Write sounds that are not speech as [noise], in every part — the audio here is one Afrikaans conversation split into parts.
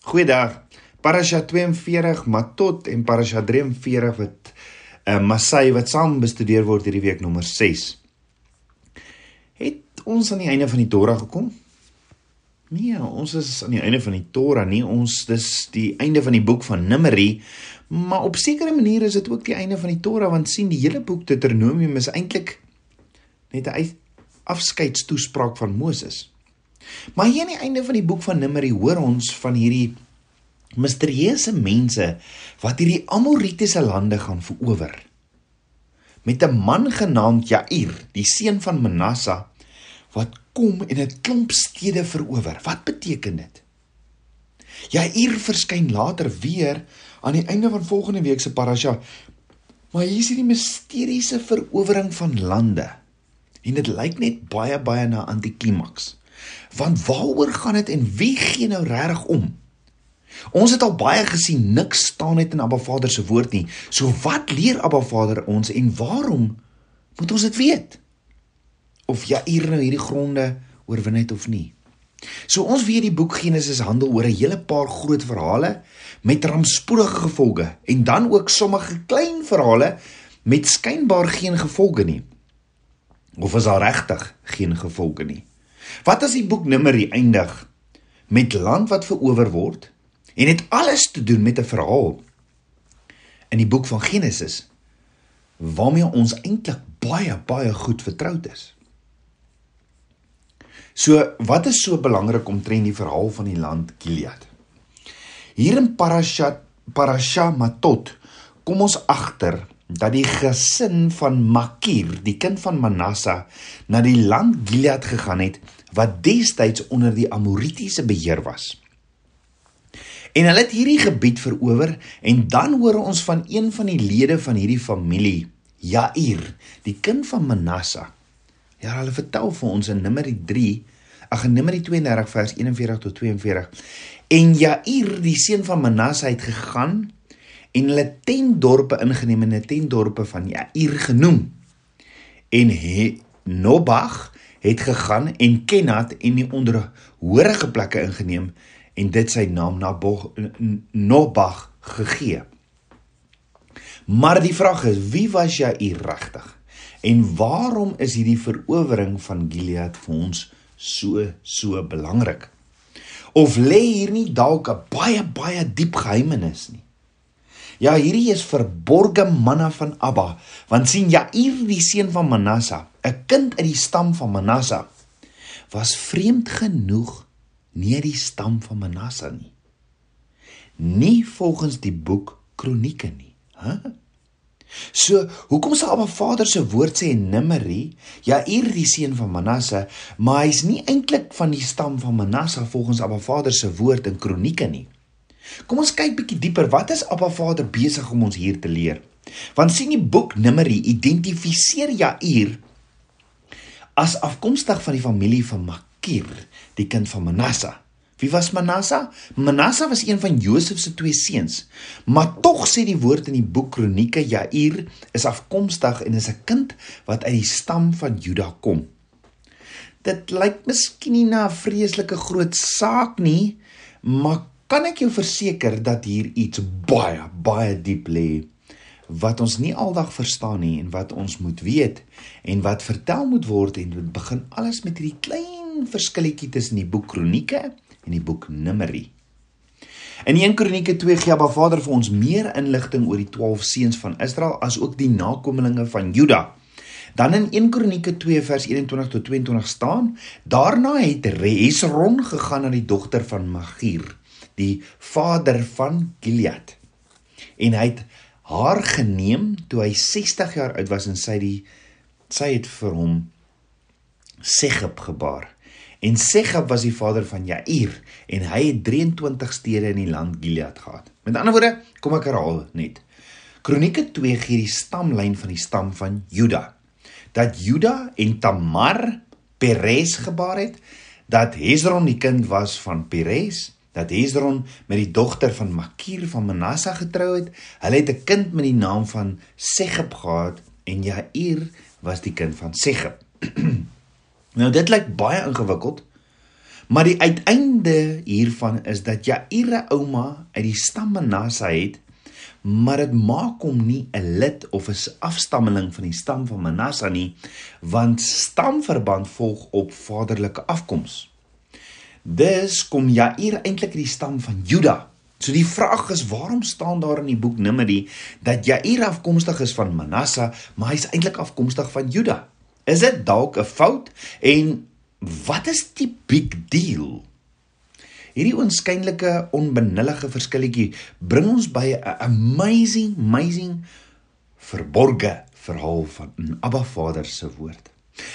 Goeiedag. Parasha 42 Matot en Parasha 43 wat uh, Masai wat saam bestudeer word hierdie week nommer 6. Het ons aan die einde van die Torah gekom? Nee, ons is aan die einde van die Torah, nie ons dis die einde van die boek van Numeri, maar op sekere maniere is dit ook die einde van die Torah want sien die hele boek Deuteronomium is eintlik net 'n afskeidstoespraak van Moses. Maar hier aan die einde van die boek van Numeri hoor ons van hierdie misterieuse mense wat hierdie Amoritiese lande gaan verower. Met 'n man genaamd Jair, die seun van Manasse, wat kom en 'n klomp stede verower. Wat beteken dit? Jair verskyn later weer aan die einde van volgende week se parasha. Maar hier is hierdie misteriese verowering van lande. En dit lyk net baie baie na antiklimaks. Want waaroor gaan dit en wie gee nou regtig om? Ons het al baie gesien niks staan net in Abba Vader se woord nie. So wat leer Abba Vader ons en waarom moet ons dit weet? Of Jair nou hierdie gronde oorwin het of nie. So ons weet die boek Genesis handel oor 'n hele paar groot verhale met rampspoedige gevolge en dan ook sommige klein verhale met skynbaar geen gevolge nie. Of is daar regtig geen gevolge nie? Wat as die boek Numeri eindig met land wat verower word en dit alles te doen met 'n verhaal in die boek van Genesis waarmee ons eintlik baie baie goed vertroud is. So, wat is so belangrik omtrent die verhaal van die land Gilead? Hier in Parashat Parasha Matot kom ons agter dat die gesin van Makir, die kind van Manasse, na die land Gilead gegaan het wat destyds onder die Amoritiese beheer was. En hulle het hierdie gebied verower en dan hoor ons van een van die lede van hierdie familie, Jair, die kind van Manasse. Ja, hulle vertel vir ons in Numeri 3, ag in Numeri 32 vers 41 tot 42. En Jair, die seun van Manasse, het gegaan en hulle tentdorpe ingeneem en 'n tentdorpe van Jair genoem. En he, Nobag het gegaan en Kenat en die onderhorige plekke ingeneem en dit sy naam na Nobag gegee. Maar die vraag is, wie was Jair regtig? En waarom is hierdie verowering van Gilead vir ons so so belangrik? Of lê hier nie dalk 'n baie baie diep geheimenis nie? Ja, hierdie is verborge manna van Abba, want sien Jair die seun van Manasse, 'n kind uit die stam van Manasse, was vreemd genoeg nie die stam van Manasse nie. Nie volgens die boek Kronieke nie, hè? So, hoekom sê Abba Vader se woord sê Numeri, Jair die seun van Manasse, maar hy's nie eintlik van die stam van Manasse volgens Abba Vader se woord in Kronieke nie. Kom ons kyk bietjie dieper. Wat is Abba Vader besig om ons hier te leer? Want sien die boek Numeri identifiseer Jair as afkomstig van die familie van Makir, die kind van Manasse. Wie was Manasse? Manasse was een van Josef se twee seuns. Maar tog sê die woord in die boek Kronieke Jair is afkomstig en is 'n kind wat uit die stam van Juda kom. Dit lyk miskien nie na 'n vreeslike groot saak nie, maar kan ek jou verseker dat hier iets baie baie diep lê wat ons nie aldag verstaan nie en wat ons moet weet en wat vertel moet word en dit begin alles met hierdie klein verskilletjie tussen die boek Kronieke en die boek Numeri. In 1 Kronieke 2 gee Abba Vader vir ons meer inligting oor die 12 seuns van Israel as ook die nakommelinge van Juda. Dan in 1 Kronieke 2 vers 21 tot 22 staan: Daarna het Hesron gegaan na die dogter van Magir die vader van Gilead. En hy het haar geneem toe hy 60 jaar oud was en sy die sy het vir hom Segeb gebaar. En Segeb was die vader van Jair en hy het 23 stede in die land Gilead gehad. Met ander woorde, kom ek herhaal net. Kronieke 2 gee die stamlyn van die stam van Juda. Dat Juda en Tamar Perez gebaar het, dat Hezron die kind was van Perez dat Hezron met die dogter van Makir van Manasse getrou het. Hulle het 'n kind met die naam van Segeb gehad en Jair was die kind van Segeb. [clears throat] nou dit lyk baie ingewikkeld. Maar die uiteinde hiervan is dat Jaire ouma uit die stam Manasse het, maar dit maak hom nie 'n lid of 'n afstammeling van die stam van Manasse nie, want stamverband volg op vaderlike afkoms. Dus kom Jair eintlik uit die stam van Juda. So die vraag is waarom staan daar in die boek Numeri dat Jair afkomstig is van Manasse, maar hy's eintlik afkomstig van Juda? Is dit dalk 'n fout en wat is die big deal? Hierdie onskynlike onbenullige verskilletjie bring ons by 'n amazing amazing verborge verhaal van 'n Abba Vader se woord.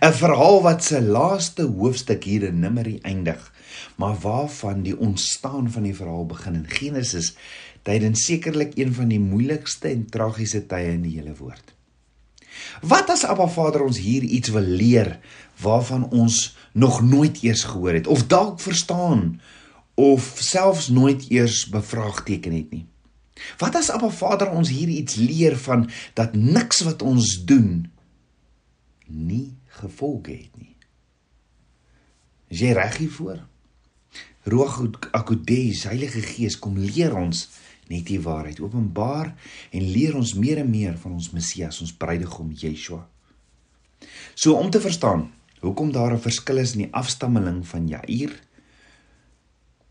'n Verhaal wat se laaste hoofstuk hier in Numeri eindig, maar waarvan die ontstaan van die verhaal begin in Genesis tydens sekerlik een van die moeilikste en tragiese tye in die hele woord. Wat as Abba Vader ons hier iets wil leer waarvan ons nog nooit eers gehoor het of dalk verstaan of selfs nooit eers bevraagteken het nie. Wat as Abba Vader ons hier iets leer van dat niks wat ons doen nie gevolge het nie. Is jy reg hiervoor? Roog Akudes, Heilige Gees, kom leer ons net die waarheid, openbaar en leer ons meer en meer van ons Messias, ons bruidegom Yeshua. So om te verstaan hoekom daar 'n verskil is in die afstammeling van Jair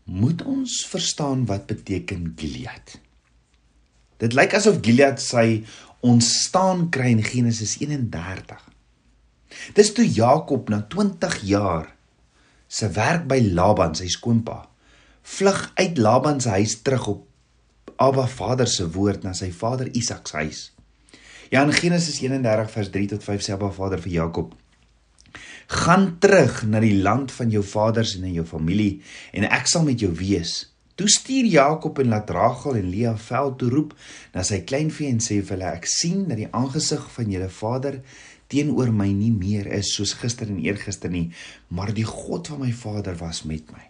moet ons verstaan wat beteken Gilead. Dit lyk asof Gilead sy ontstaan kry in Genesis 31. Dis toe Jakob na 20 jaar se werk by Laban, sy skoonpa, vlug uit Laban se huis terug op Abba Vader se woord na sy vader Isak se huis. Ja in Genesis 31 vers 3 tot 5 sê Abba Vader vir Jakob: gaan terug na die land van jou vaders en na jou familie en ek sal met jou wees. Toe stuur Jakob en laat Rachel en Lea veld toe roep na sy kleinvee en sê vir hulle ek sien dat die aangesig van julle vader teenoor my nie meer is soos gister en eergister nie, maar die God van my vader was met my.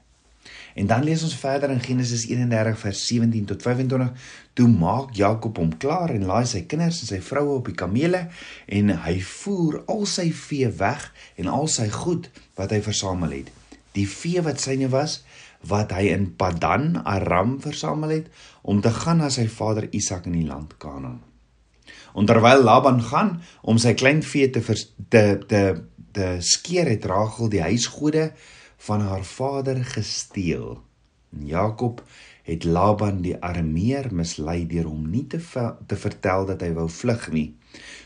En dan lees ons verder in Genesis 31 vers 17 tot 25. Toe maak Jakob hom klaar en laai sy kinders en sy vroue op die kamele en hy voer al sy vee weg en al sy goed wat hy versamel het. Die vee wat syne was wat hy in Padan Aram versamel het om te gaan na sy vader Isak in die land Kanaan. Onderwyl Laban gaan om sy klein vee te te te, te skeer het Rachel die huisgode van haar vader gesteel. Jakob het Laban die Arameer mislei deur hom nie te te vertel dat hy wou vlug nie.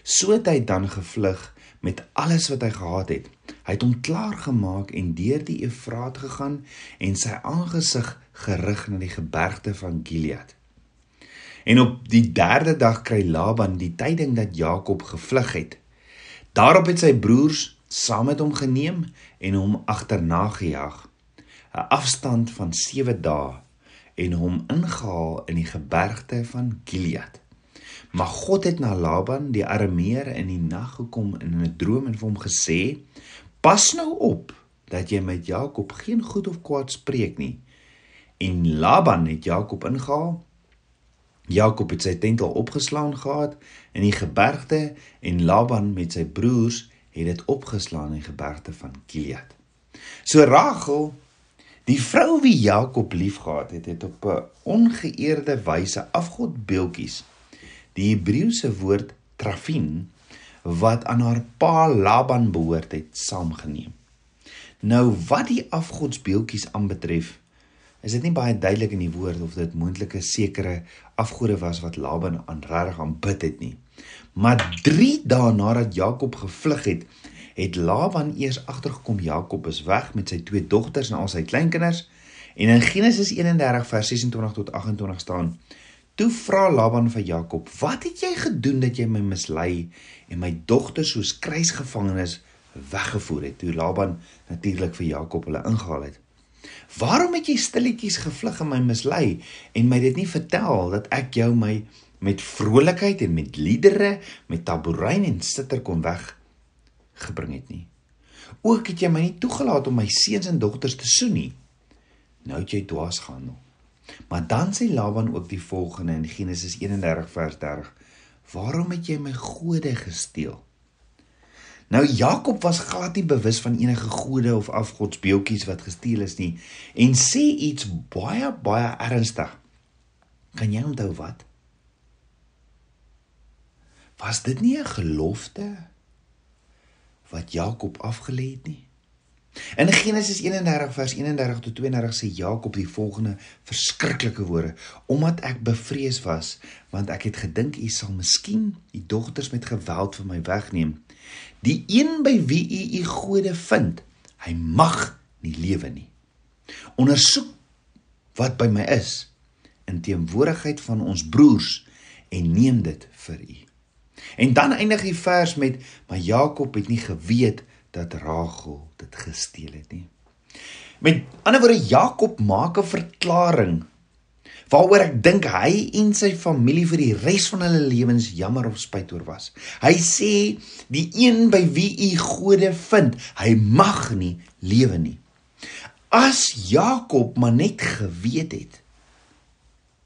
So het hy dan gevlug met alles wat hy gehad het. Hy het hom klaar gemaak en deur die Efraat gegaan en sy aangesig gerig na die gebergte van Gilead. En op die 3de dag kry Laban die tyding dat Jakob gevlug het. Daarop het sy broers saam met hom geneem en hom agterna gejaag 'n afstand van 7 dae en hom ingehaal in die gebergte van Gilead. Maar God het na Laban die Arameer in die nag gekom in 'n droom en vir hom gesê: "Pas nou op dat jy met Jakob geen goed of kwaad spreek nie." En Laban het Jakob ingehaal. Jakob het sy tent al opgeslaan gehad in die gebergte en Laban met sy broers het dit opgeslaan in gebergte van Gilead. So Rachel, die vrou wie Jakob liefgehad het, het op 'n ongeëerde wyse afgodbeeldjies die Hebreëse woord trafin wat aan haar pa Laban behoort het saamgeneem. Nou wat die afgodsbeeldjies aanbetref, is dit nie baie duidelik in die woord of dit moontlik 'n sekere afgode was wat Laban aan regtig aanbid het nie. Maar 3 dae nadat Jakob gevlug het, het Laban eers agtergekom Jakob is weg met sy twee dogters en al sy kleinkinders. En in Genesis 31 vers 26 tot 28 staan: Toe vra Laban vir Jakob: "Wat het jy gedoen dat jy my mislei en my dogters soos kruisgevangenes weggevoer het?" Toe Laban natuurlik vir Jakob hulle ingehaal het. "Waarom het jy stilletjies gevlug en my mislei en my dit nie vertel dat ek jou my met vrolikheid en met liedere, met tamboerijn en sitter kon weg gebring het nie. Ook het jy my nie toegelaat om my seuns en dogters te soen nie. Nou het jy dwaas gehandel. Maar dan sê Laban ook die volgende in Genesis 31 vers 30: Waarom het jy my gode gesteel? Nou Jakob was glad nie bewus van enige gode of afgodsbeeldjies wat gesteel is nie en sê iets baie baie ernstig. Kan jy onthou wat? Was dit nie 'n gelofte wat Jakob afgelê het nie? In Genesis 31 vers 31 tot 32 sê Jakob die volgende verskriklike woorde: Omdat ek bevrees was, want ek het gedink u sal miskien die dogters met geweld van my wegneem. Die een by wie u u gode vind, hy mag nie lewe nie. Ondersoek wat by my is in teenwoordigheid van ons broers en neem dit vir u. En dan eindig die vers met: Maar Jakob het nie geweet dat Rachel dit gesteel het nie. Met ander woorde Jakob maak 'n verklaring waaroor ek dink hy en sy familie vir die res van hulle lewens jammer of spyt oor was. Hy sê die een by wie u gode vind, hy mag nie lewe nie. As Jakob maar net geweet het.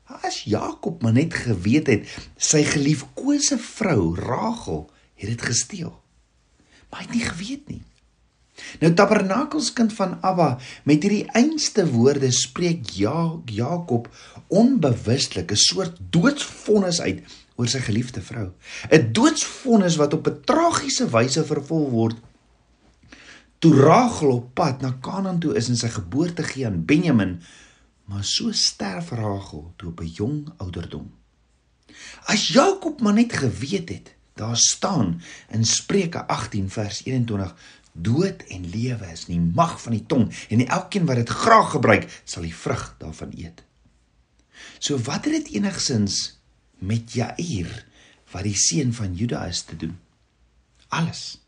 As Jakob maar net geweet het sy geliefkose vrou Rachel het dit gesteel. Maar hy het nie geweet nie. Nou Tabernakels kind van Abba met hierdie einste woorde spreek ja Jakob onbewustelik 'n soort doodsvonnis uit oor sy geliefde vrou. 'n Doodsvonnis wat op 'n tragiese wyse vervul word toe Rachel op pad na Kanaan toe is en sy geboorte gee aan Benjamin, maar so sterf Rachel toe op 'n jong ouderdom. As Jakob maar net geweet het Daar staan in Spreuke 18 vers 21: Dood en lewe is in die mag van die tong en elkeen wat dit graag gebruik, sal die vrug daarvan eet. So wat het dit enigsins met Jair wat die seun van Juda is te doen? Alles.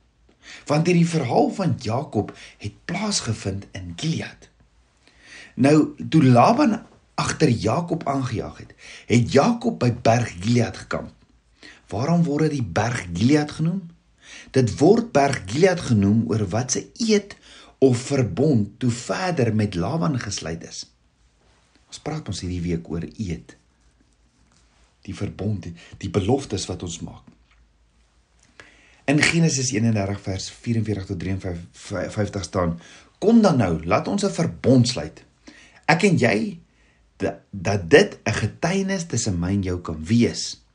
Want hierdie verhaal van Jakob het plaasgevind in Gilead. Nou, toe Laban agter Jakob aangejaag het, het Jakob by berg Gilead gekamp. Waarom word dit die berg Gilead genoem? Dit word berg Gilead genoem oor wat se eed of verbond toe verder met Laban gesluit is. Ons praat ons hierdie week oor eed. Die verbond, die, die beloftes wat ons maak. In Genesis 31 vers 44 tot 53 staan: Kom dan nou, laat ons 'n verbond sluit. Ek en jy dat dit 'n getuienis tussen my en jou kan wees.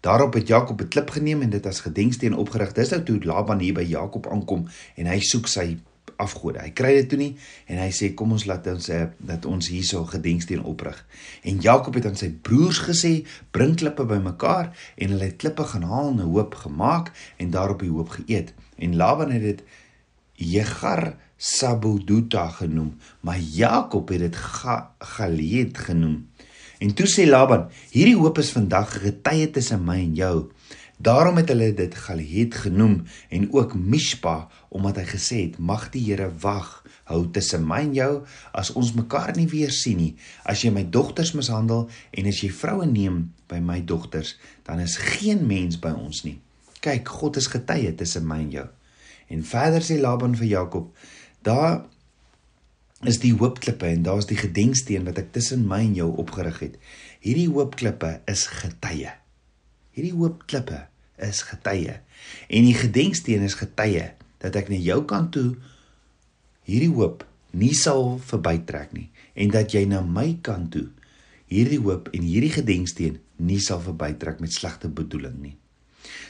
Daarop het Jakob 'n klip geneem en dit as gedenksteen opgerig. Dis nou toe Laban hier by Jakob aankom en hy soek sy afgode. Hy kry dit toe nie en hy sê kom ons laat ons uh, dat ons hierso gedenksteen oprig. En Jakob het aan sy broers gesê bring klippe bymekaar en hulle het klippe gaan haal en 'n hoop gemaak en daarop die hoop geëet. En Laban het dit Jegar Sabuduta genoem, maar Jakob het dit Galeed genoem. En toe sê Laban: "Hierdie hoop is vandag 'n getuie tussen my en jou." Daarom het hulle dit Galeed genoem en ook Mishpa omdat hy gesê het: "Mag die Here wag hou tussen my en jou as ons mekaar nie weer sien nie. As jy my dogters mishandel en as jy vroue neem by my dogters, dan is geen mens by ons nie. Kyk, God is getuie tussen my en jou." En verder sê Laban vir Jakob: "Daar is die hoopklippe en daar's die gedenksteen wat ek tussen my en jou opgerig het. Hierdie hoopklippe is getuie. Hierdie hoopklippe is getuie. En die gedenksteen is getuie dat ek na jou kant toe hierdie hoop nie sal verbytrek nie en dat jy na my kant toe hierdie hoop en hierdie gedenksteen nie sal verbytrek met slegte bedoeling nie.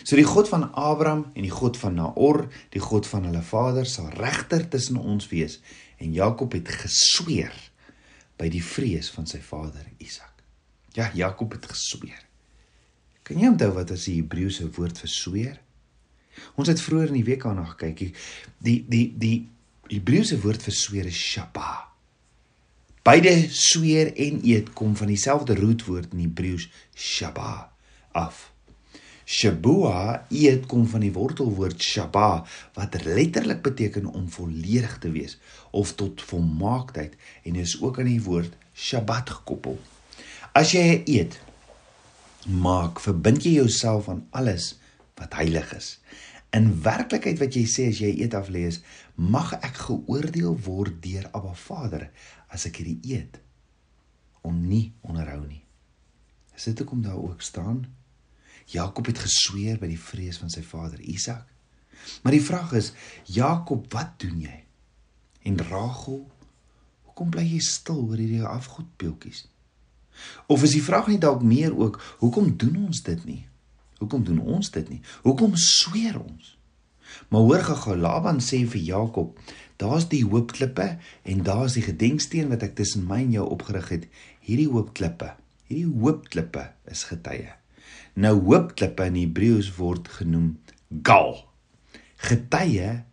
So die God van Abraham en die God van Naor, die God van hulle vader sal regter tussen ons wees en Jakob het gesweer by die vrees van sy vader Isak. Ja, Jakob het gesweer. Kan jy onthou wat is die Hebreëse woord vir sweer? Ons het vroeër in die week daarna gekyk. Die die die Hebreëse woord vir sweer is shaba. Beide sweer en eet kom van dieselfde roetwoord in Hebreëus shaba af. Shabua eet kom van die wortelwoord shaba wat letterlik beteken om volledig te wees of tot volmaaktheid en is ook aan die woord Shabbat gekoppel. As jy eet, maak verbind jy jouself aan alles wat heilig is. In werklikheid wat jy sê as jy eet af lê is, mag ek geoordeel word deur Abba Vader as ek hierdie eet om nie onderhou nie. Is dit hoekom daar ook staan Jakob het gesweer by die vrees van sy vader Isak. Maar die vraag is, Jakob, wat doen jy? En Rachel, hoekom bly jy stil oor hierdie afgodbeeltjies? Of is die vraag nie dalk meer ook, hoekom doen ons dit nie? Hoekom doen ons dit nie? Hoekom sweer ons? Maar hoor gou, Laban sê vir Jakob, daar's die hoopklippe en daar's die gedenksteen wat ek tussen my en jou opgerig het. Hierdie hoopklippe, hierdie hoopklippe is getuie. Nou hoopklippe in Hebreëus word genoem gal. Getuie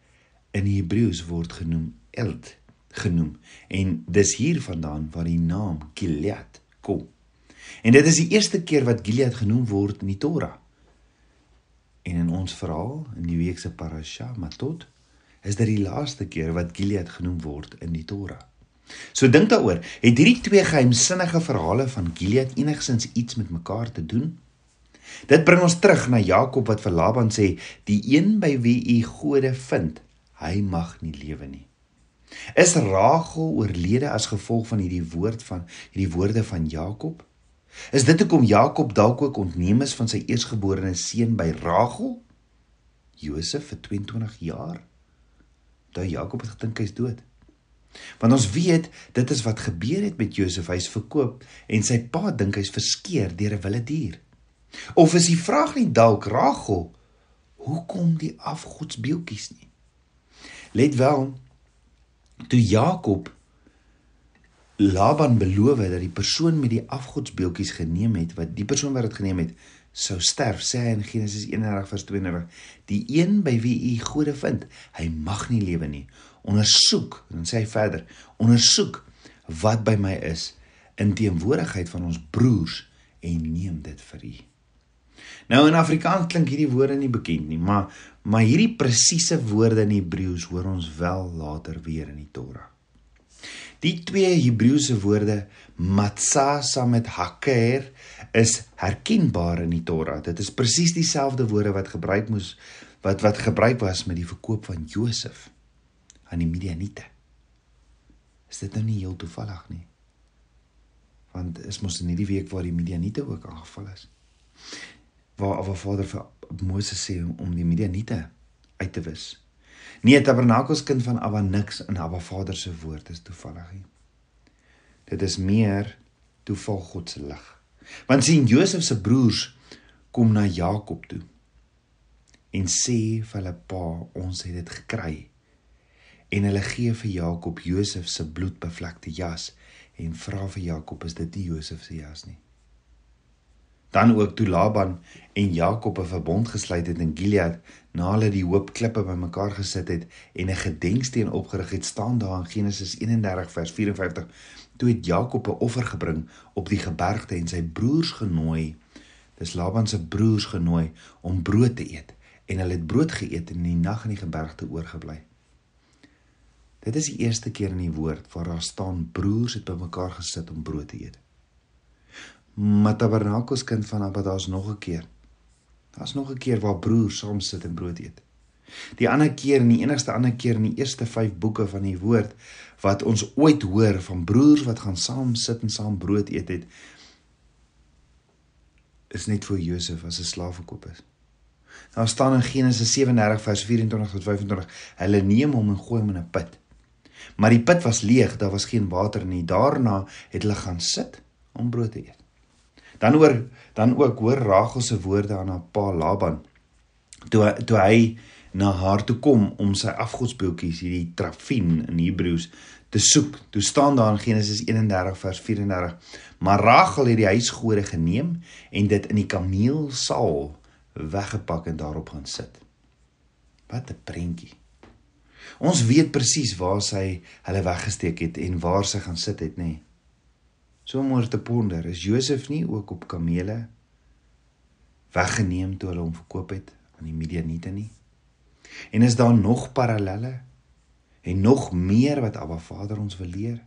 in Hebreëus word genoem eld genoem en dis hiervandaan waar die naam Gilead kom. En dit is die eerste keer wat Gilead genoem word in die Torah. En in ons verhaal in die week se parasha Matot is dit die laaste keer wat Gilead genoem word in die Torah. So dink daaroor, het hierdie twee geheimsinnige verhale van Gilead enigsins iets met mekaar te doen? Dit bring ons terug na Jakob wat vir Laban sê: "Die een by wie u gode vind, hy mag nie lewe nie." Is Rachel oorlede as gevolg van hierdie woord van hierdie woorde van Jakob? Is dit hoekom Jakob dalk ook ontneem is van sy eersgeborene seun by Rachel? Josef vir 22 jaar. Daai Jakob het gedink hy's dood. Want ons weet dit is wat gebeur het met Josef, hy's verkoop en sy pa dink hy's verskeer deur 'n wilde dier. Of is die vraag nie dalk Rachel hoekom die afgodsbeeltjies nie? Let wel toe Jakob Laban beloof dat die persoon met die afgodsbeeltjies geneem het wat die persoon wat dit geneem het sou sterf sê hy in Genesis 31 vers 32 die een by wie u gode vind hy mag nie lewe nie ondersoek dan sê hy verder ondersoek wat by my is in teenwoordigheid van ons broers en neem dit vir u Nou in Afrikaans klink hierdie woorde nie bekend nie, maar maar hierdie presiese woorde in Hebreëus hoor ons wel later weer in die Torah. Die twee Hebreëse woorde matzah saam met haker is herkenbaar in die Torah. Dit is presies dieselfde woorde wat gebruik moes wat wat gebruik was met die verkoop van Josef aan die Midianiete. Is dit nou nie heel toevallig nie? Want is mos in hierdie week waar die Midianiete ook aangeval is waar Abba Vader vir Moses sê om die Midianiete uit te wis. Nee, Tabernakels kind van Abba niks in Abba Vader se woord is toevallig nie. Dit is meer toeval God se lig. Want sien Josef se broers kom na Jakob toe en sê vir hulle pa ons het dit gekry. En hulle gee vir Jakob Josef se bloedbevlekte jas en vra vir Jakob is dit die Josef se jas nie? Dan ook toe Laban en Jakob 'n verbond gesluit het in Gilead, na hulle die hoop klippe bymekaar gesit het en 'n gedenksteen opgerig het, staan daar in Genesis 31 vers 54, toe het Jakob 'n offer gebring op die gebergte en sy broers genooi. Dis Laban se broers genooi om brood te eet en hulle het brood geëet en in die nag in die gebergte oorgebly. Dit is die eerste keer in die woord waar daar staan broers het bymekaar gesit om brood te eet. Maar Tabernakels kind van Abba daar's nog 'n keer. Daar's nog 'n keer waar broers saam sit en brood eet. Die ander keer en die enigste ander keer in die eerste 5 boeke van die woord wat ons ooit hoor van broers wat gaan saam sit en saam brood eet het is net vir Josef as 'n slaaf verkoop is. Daar staan in Genesis 37 vers 24 tot 25: Hulle neem hom en gooi hom in 'n put. Maar die put was leeg, daar was geen water nie. Daarna het hulle gaan sit om brood te eet. Dan oor dan ook hoor Rachel se woorde aan haar pa Laban. Toe toe hy na haar toe kom om sy afgodsbeeltjies hierdie trafin in Hebreëus te soek. Toe staan daar in Genesis 31 vers 34: Maar Rachel het die huisgode geneem en dit in die kameelsaal weggepak en daarop gaan sit. Wat 'n prentjie. Ons weet presies waar sy hulle weggesteek het en waar sy gaan sit het, nê. Nee. So om oor te ponder, is Josef nie ook op kamele weggeneem toe hulle hom verkoop het aan die Midianiete nie? En is daar nog parallelle en nog meer wat Abba Vader ons wil leer?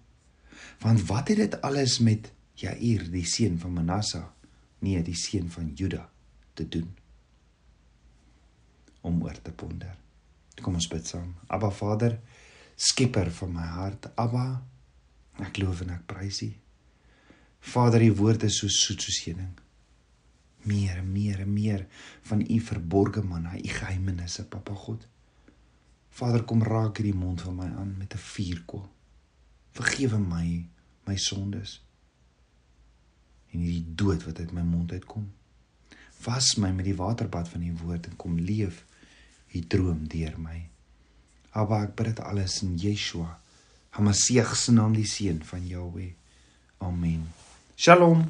Want wat het dit alles met Jair, die seun van Manasseh, nee, die seun van Juda te doen? Om oor te ponder. Kom ons bid saam. Abba Vader, skepper van my hart, Abba, ek loof en ek prys U. Vader, U woord is so soet soos heuning. meer en meer en meer van u verborgde manna, u geheimenisse, Papa God. Vader, kom raak hierdie mond van my aan met 'n vuurkoel. Vergewe my my sondes en hierdie dood wat uit my mond uitkom. Was my met die waterbad van u woord en kom leef u droom deur my. Abba, ek bid dit alles in Yeshua, Hamasieg se naam, die seun van Jahweh. Amen. שלום.